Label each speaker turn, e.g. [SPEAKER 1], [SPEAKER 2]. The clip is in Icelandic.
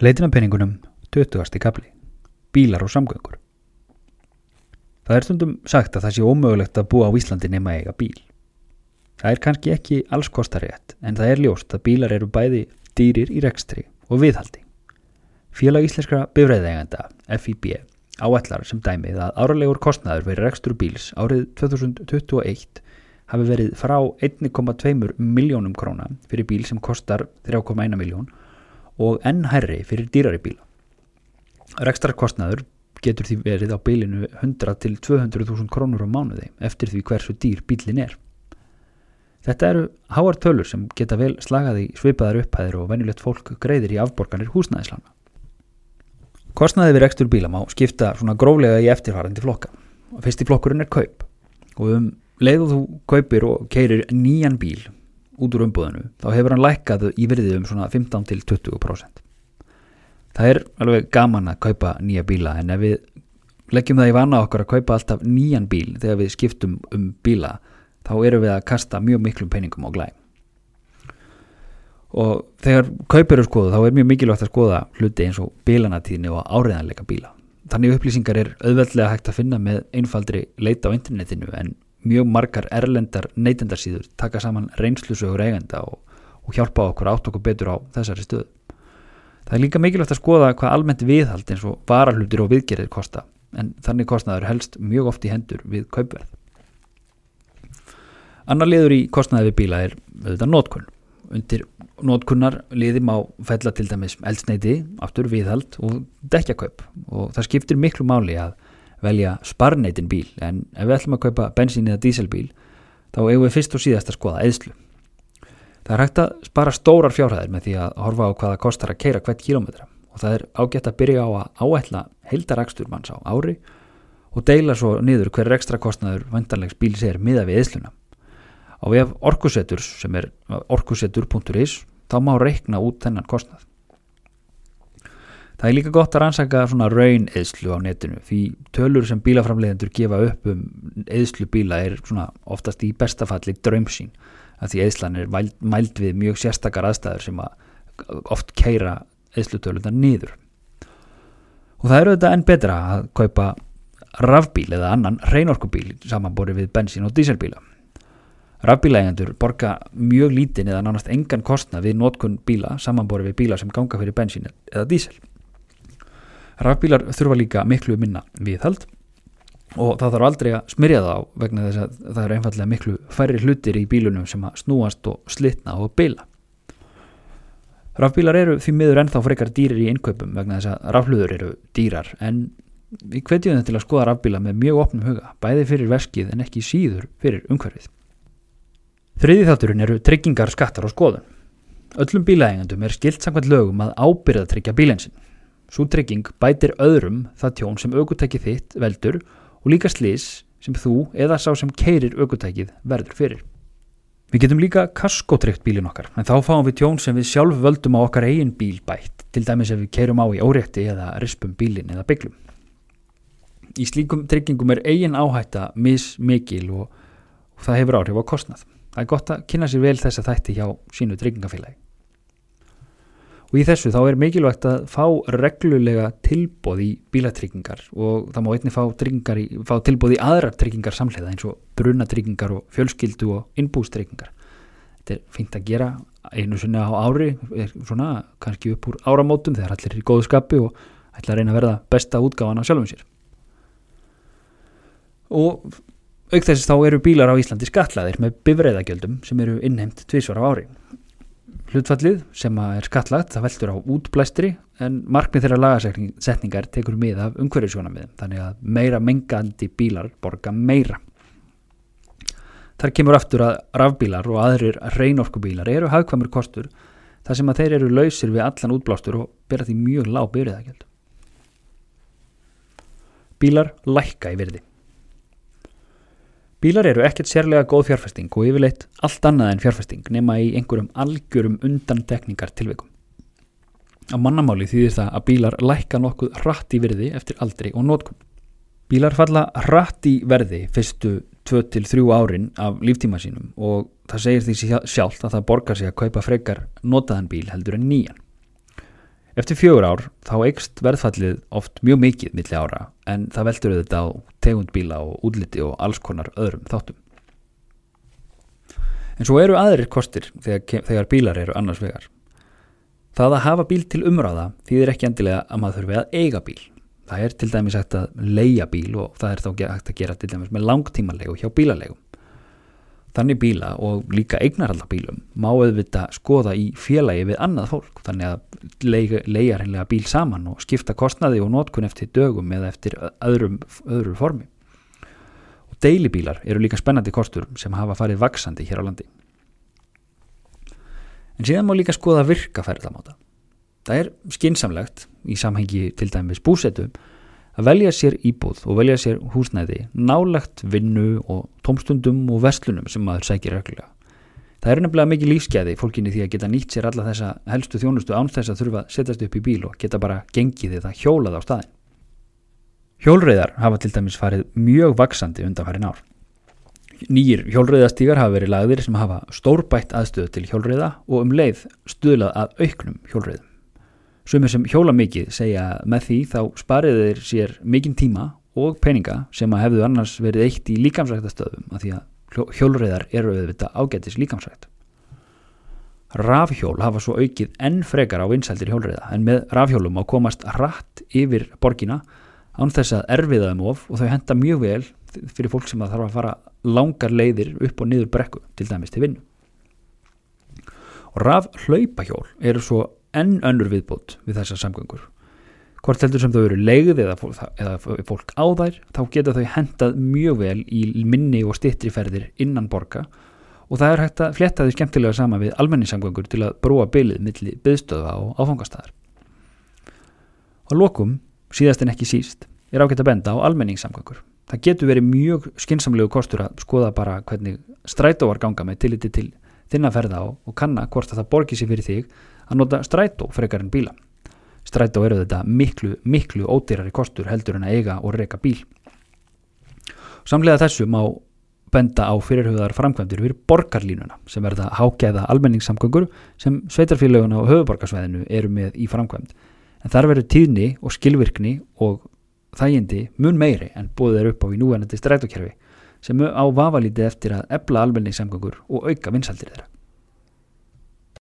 [SPEAKER 1] Leitin af peningunum 20. kapli. Bílar og samgöngur. Það er stundum sagt að það sé ómögulegt að búa á Íslandi nema eiga bíl. Það er kannski ekki alls kostarétt en það er ljóst að bílar eru bæði dýrir í rekstri og viðhaldi. Félag Íslenskra bifræðegenda, FIB, áætlar sem dæmið að áralegur kostnaður verið rekstur bíls árið 2021 hafi verið frá 1,2 miljónum króna fyrir bíl sem kostar 3,1 miljón og enn hærri fyrir dýrari bíla. Rekstarkostnaður getur því verið á bílinu 100 til 200.000 krónur á mánuði eftir því hversu dýr bílin er. Þetta eru háar tölur sem geta vel slagað í svipaðar upphæðir og venjulegt fólk greiðir í afborganir húsnæðislana. Kostnaði við rekstur bíla má skipta svona gróflega í eftirfarandi flokka. Fyrsti flokkurinn er kaup og um leið og þú kaupir og keirir nýjan bíl út úr umbúðinu þá hefur hann lækkað í virðið um svona 15 til 20%. Það er alveg gaman að kaupa nýja bíla en ef við leggjum það í vana okkar að kaupa alltaf nýjan bíl þegar við skiptum um bíla þá erum við að kasta mjög miklum peningum á glæm. Og þegar kaupir eru skoðu þá er mjög mikilvægt að skoða hluti eins og bílanatíðni og áriðanleika bíla. Þannig upplýsingar er auðveldlega hægt að finna með einfaldri leita á internetinu en mjög margar erlendar neytendarsýður taka saman reynslusögur eigenda og, og hjálpa okkur átt okkur betur á þessari stöðu. Það er líka mikilvægt að skoða hvað almennt viðhald eins og varahlutir og viðgerðir kosta en þannig kostnaður helst mjög oft í hendur við kaupverð. Annar liður í kostnaði við bíla er auðvitað nótkunn. Undir nótkunnar liði má fella til dæmis eldsneiti, aftur viðhald og dekjakaupp og það skiptir miklu máli að velja sparneitin bíl en ef við ætlum að kaupa bensín eða díselbíl þá eigum við fyrst og síðast að skoða eðslu. Það er hægt að spara stórar fjárhæðir með því að horfa á hvaða kostar að keira hvert kilómetra og það er ágætt að byrja á að áætla heildarækstur manns á ári og deila svo niður hver ekstra kostnaður vandanlegs bíls er miða við eðsluna. Á við af orkuseturs sem er orkusetur.is þá má reikna út þennan kostnað. Það er líka gott að rannsaka svona raun eðslu á netinu því tölur sem bílaframleðendur gefa upp um eðslu bíla er svona oftast í bestafalli draumsín að því eðslan er mæld, við mjög sérstakar aðstæður sem að oft keira eðslutölundar niður. Og það eru þetta enn betra að kaupa rafbíl eða annan reynorkubíl samanbori við bensín og díselbíla. Rafbílægjandur borga mjög lítinn eða nánast engan kostna við nótkunn bíla samanbori við bíla sem ganga fyrir bensín eða dísel. Rafbílar þurfa líka miklu minna viðhald og það þarf aldrei að smyrja það á vegna þess að það eru einfallega miklu færri hlutir í bílunum sem að snúast og slitna og bila. Rafbílar eru því miður ennþá frekar dýrir í innkaupum vegna þess að rafluður eru dýrar en við hvetjum þetta til að skoða rafbíla með mjög opnum huga, bæði fyrir veskið en ekki síður fyrir umhverfið. Þriði þátturinn eru tryggingar, skattar og skoðun. Öllum bílaægandum er skilt samkvæmt lögum að ábyrða tryggja bílensinn. Svo trygging bætir öðrum það tjón sem aukutækið þitt veldur og líka slís sem þú eða sá sem keirir aukutækið verður fyrir. Við getum líka kaskotrykt bílin okkar en þá fáum við tjón sem við sjálf völdum á okkar eigin bíl bætt til dæmis ef við keirum á í órétti eða rispum bílin eða bygglum. Í slíkum tryggingum er eigin áhætta mismikil og, og það hefur áhrif á kostnað. Það er gott að kynna sér vel þess að þætti hjá sínu tryggingafélagi og í þessu þá er mikilvægt að fá reglulega tilbóð í bílatryggingar og það má einni fá, í, fá tilbóð í aðrar tryggingar samlega eins og brunatryggingar og fjölskyldu og innbústryggingar. Þetta er fint að gera einu sinna á ári, svona kannski upp úr áramótum þegar allir er í góðu skapi og ætla að reyna að verða besta útgáðan á sjálfum sér. Og auk þess þá eru bílar á Íslandi skatlaðir með bifræðagjöldum sem eru innheimt tvísvar á ári hlutfallið sem er skattlagt það veldur á útblæstri en markmið þeirra lagasetningar tekur mið af umhverfisjónamiðum þannig að meira mengandi bílar borga meira. Þar kemur aftur að rafbílar og aðrir reynorkubílar eru hafðkvæmur kostur þar sem að þeir eru lausir við allan útblástur og bera því mjög lág byrjaðagjöld Bílar lækka í virði Bílar eru ekkert sérlega góð fjárfesting og yfirleitt allt annað en fjárfesting nema í einhverjum algjörum undantekningar tilveikum. Á mannamáli þýðir það að bílar lækka nokkuð rætt í verði eftir aldri og nótkunn. Bílar falla rætt í verði fyrstu 2-3 árin af líftíma sínum og það segir því sjálft að það borgar sig að kaupa frekar notaðan bíl heldur en nýjan. Eftir fjögur ár þá eikst verðfallið oft mjög mikið milli ára en það veldur auðvitað á tegund bíla og útliti og alls konar öðrum þáttum. En svo eru aðrir kostir þegar, þegar bílar eru annars vegar. Það að hafa bíl til umráða þýðir ekki endilega að maður þurfi að eiga bíl. Það er til dæmis hægt að leia bíl og það er þá hægt að gera til dæmis með langtímanlegu hjá bílalegum. Þannig bíla og líka eignarhaldabílum má auðvita skoða í félagi við annað fólk þannig að leia reynlega bíl saman og skipta kostnaði og nótkun eftir dögum eða eftir öðrum, öðru formi. Og deilibílar eru líka spennandi kostur sem hafa farið vaksandi hér á landi. En síðan má líka skoða virka ferðamáta. Það er skinsamlegt í samhengi til dæmis búsetum að velja sér íbúð og velja sér húsnæði nálagt vinnu og tómstundum og vestlunum sem maður sækir reglulega. Það er nefnilega mikið lífsgæði fólkinni því að geta nýtt sér alla þessa helstu þjónustu án þess að þurfa að setjast upp í bíl og geta bara gengið eða hjólað á staðin. Hjólreiðar hafa til dæmis farið mjög vaksandi undan farin ár. Nýjir hjólreiðastígar hafa verið lagðir sem hafa stórbætt aðstöðu til hjólreiða og um leið stuðlað að auknum hjólreiðum. Sumir sem hjóla mikið segja með því þá spariði þeir sér mikinn tíma og peninga sem að hefðu annars verið eitt í líkamsræktastöðum af því að hjólreiðar eru auðvitað ágættis líkamsrækt. Rafhjól hafa svo aukið enn frekar á vinsældir hjólreiða en með rafhjólum á komast rætt yfir borgina án þess að erfiða um of og þau henda mjög vel fyrir fólk sem þarf að fara langar leiðir upp og niður brekku til dæmis til vinnu. Og raf hlaupahjól eru svo enn önnur viðbót við þessar samgöngur. Hvort heldur sem þau eru leigð eða, eða fólk á þær þá geta þau hendað mjög vel í minni og stittri ferðir innan borga og það er hægt að fletta þau skemmtilega sama við almenningssamgöngur til að brúa bylið milli byðstöða og áfangastæðar. Og lokum, síðast en ekki síst, er ágætt að benda á almenningssamgöngur. Það getur verið mjög skinsamlegu kostur að skoða bara hvernig strætóvar ganga með tilliti til þinna ferða á og kanna hvort að það borgir sér fyrir þig að nota strætó frekar en bíla. Strætó eru þetta miklu, miklu ódýrari kostur heldur en að eiga og reyka bíl. Samlega þessu má benda á fyrirhauðar framkvæmdir fyrir borgarlínuna sem verða hágæða almenningssamgöngur sem sveitarfélaguna og höfuborgarsvæðinu eru með í framkvæmd. En þar verður tíðni og skilvirkni og þægindi mun meiri en búið er upp á í núvenandi strætókerfi sem á vafalítið eftir að ebla almenningssamgöngur og auka vinsaldir þeirra.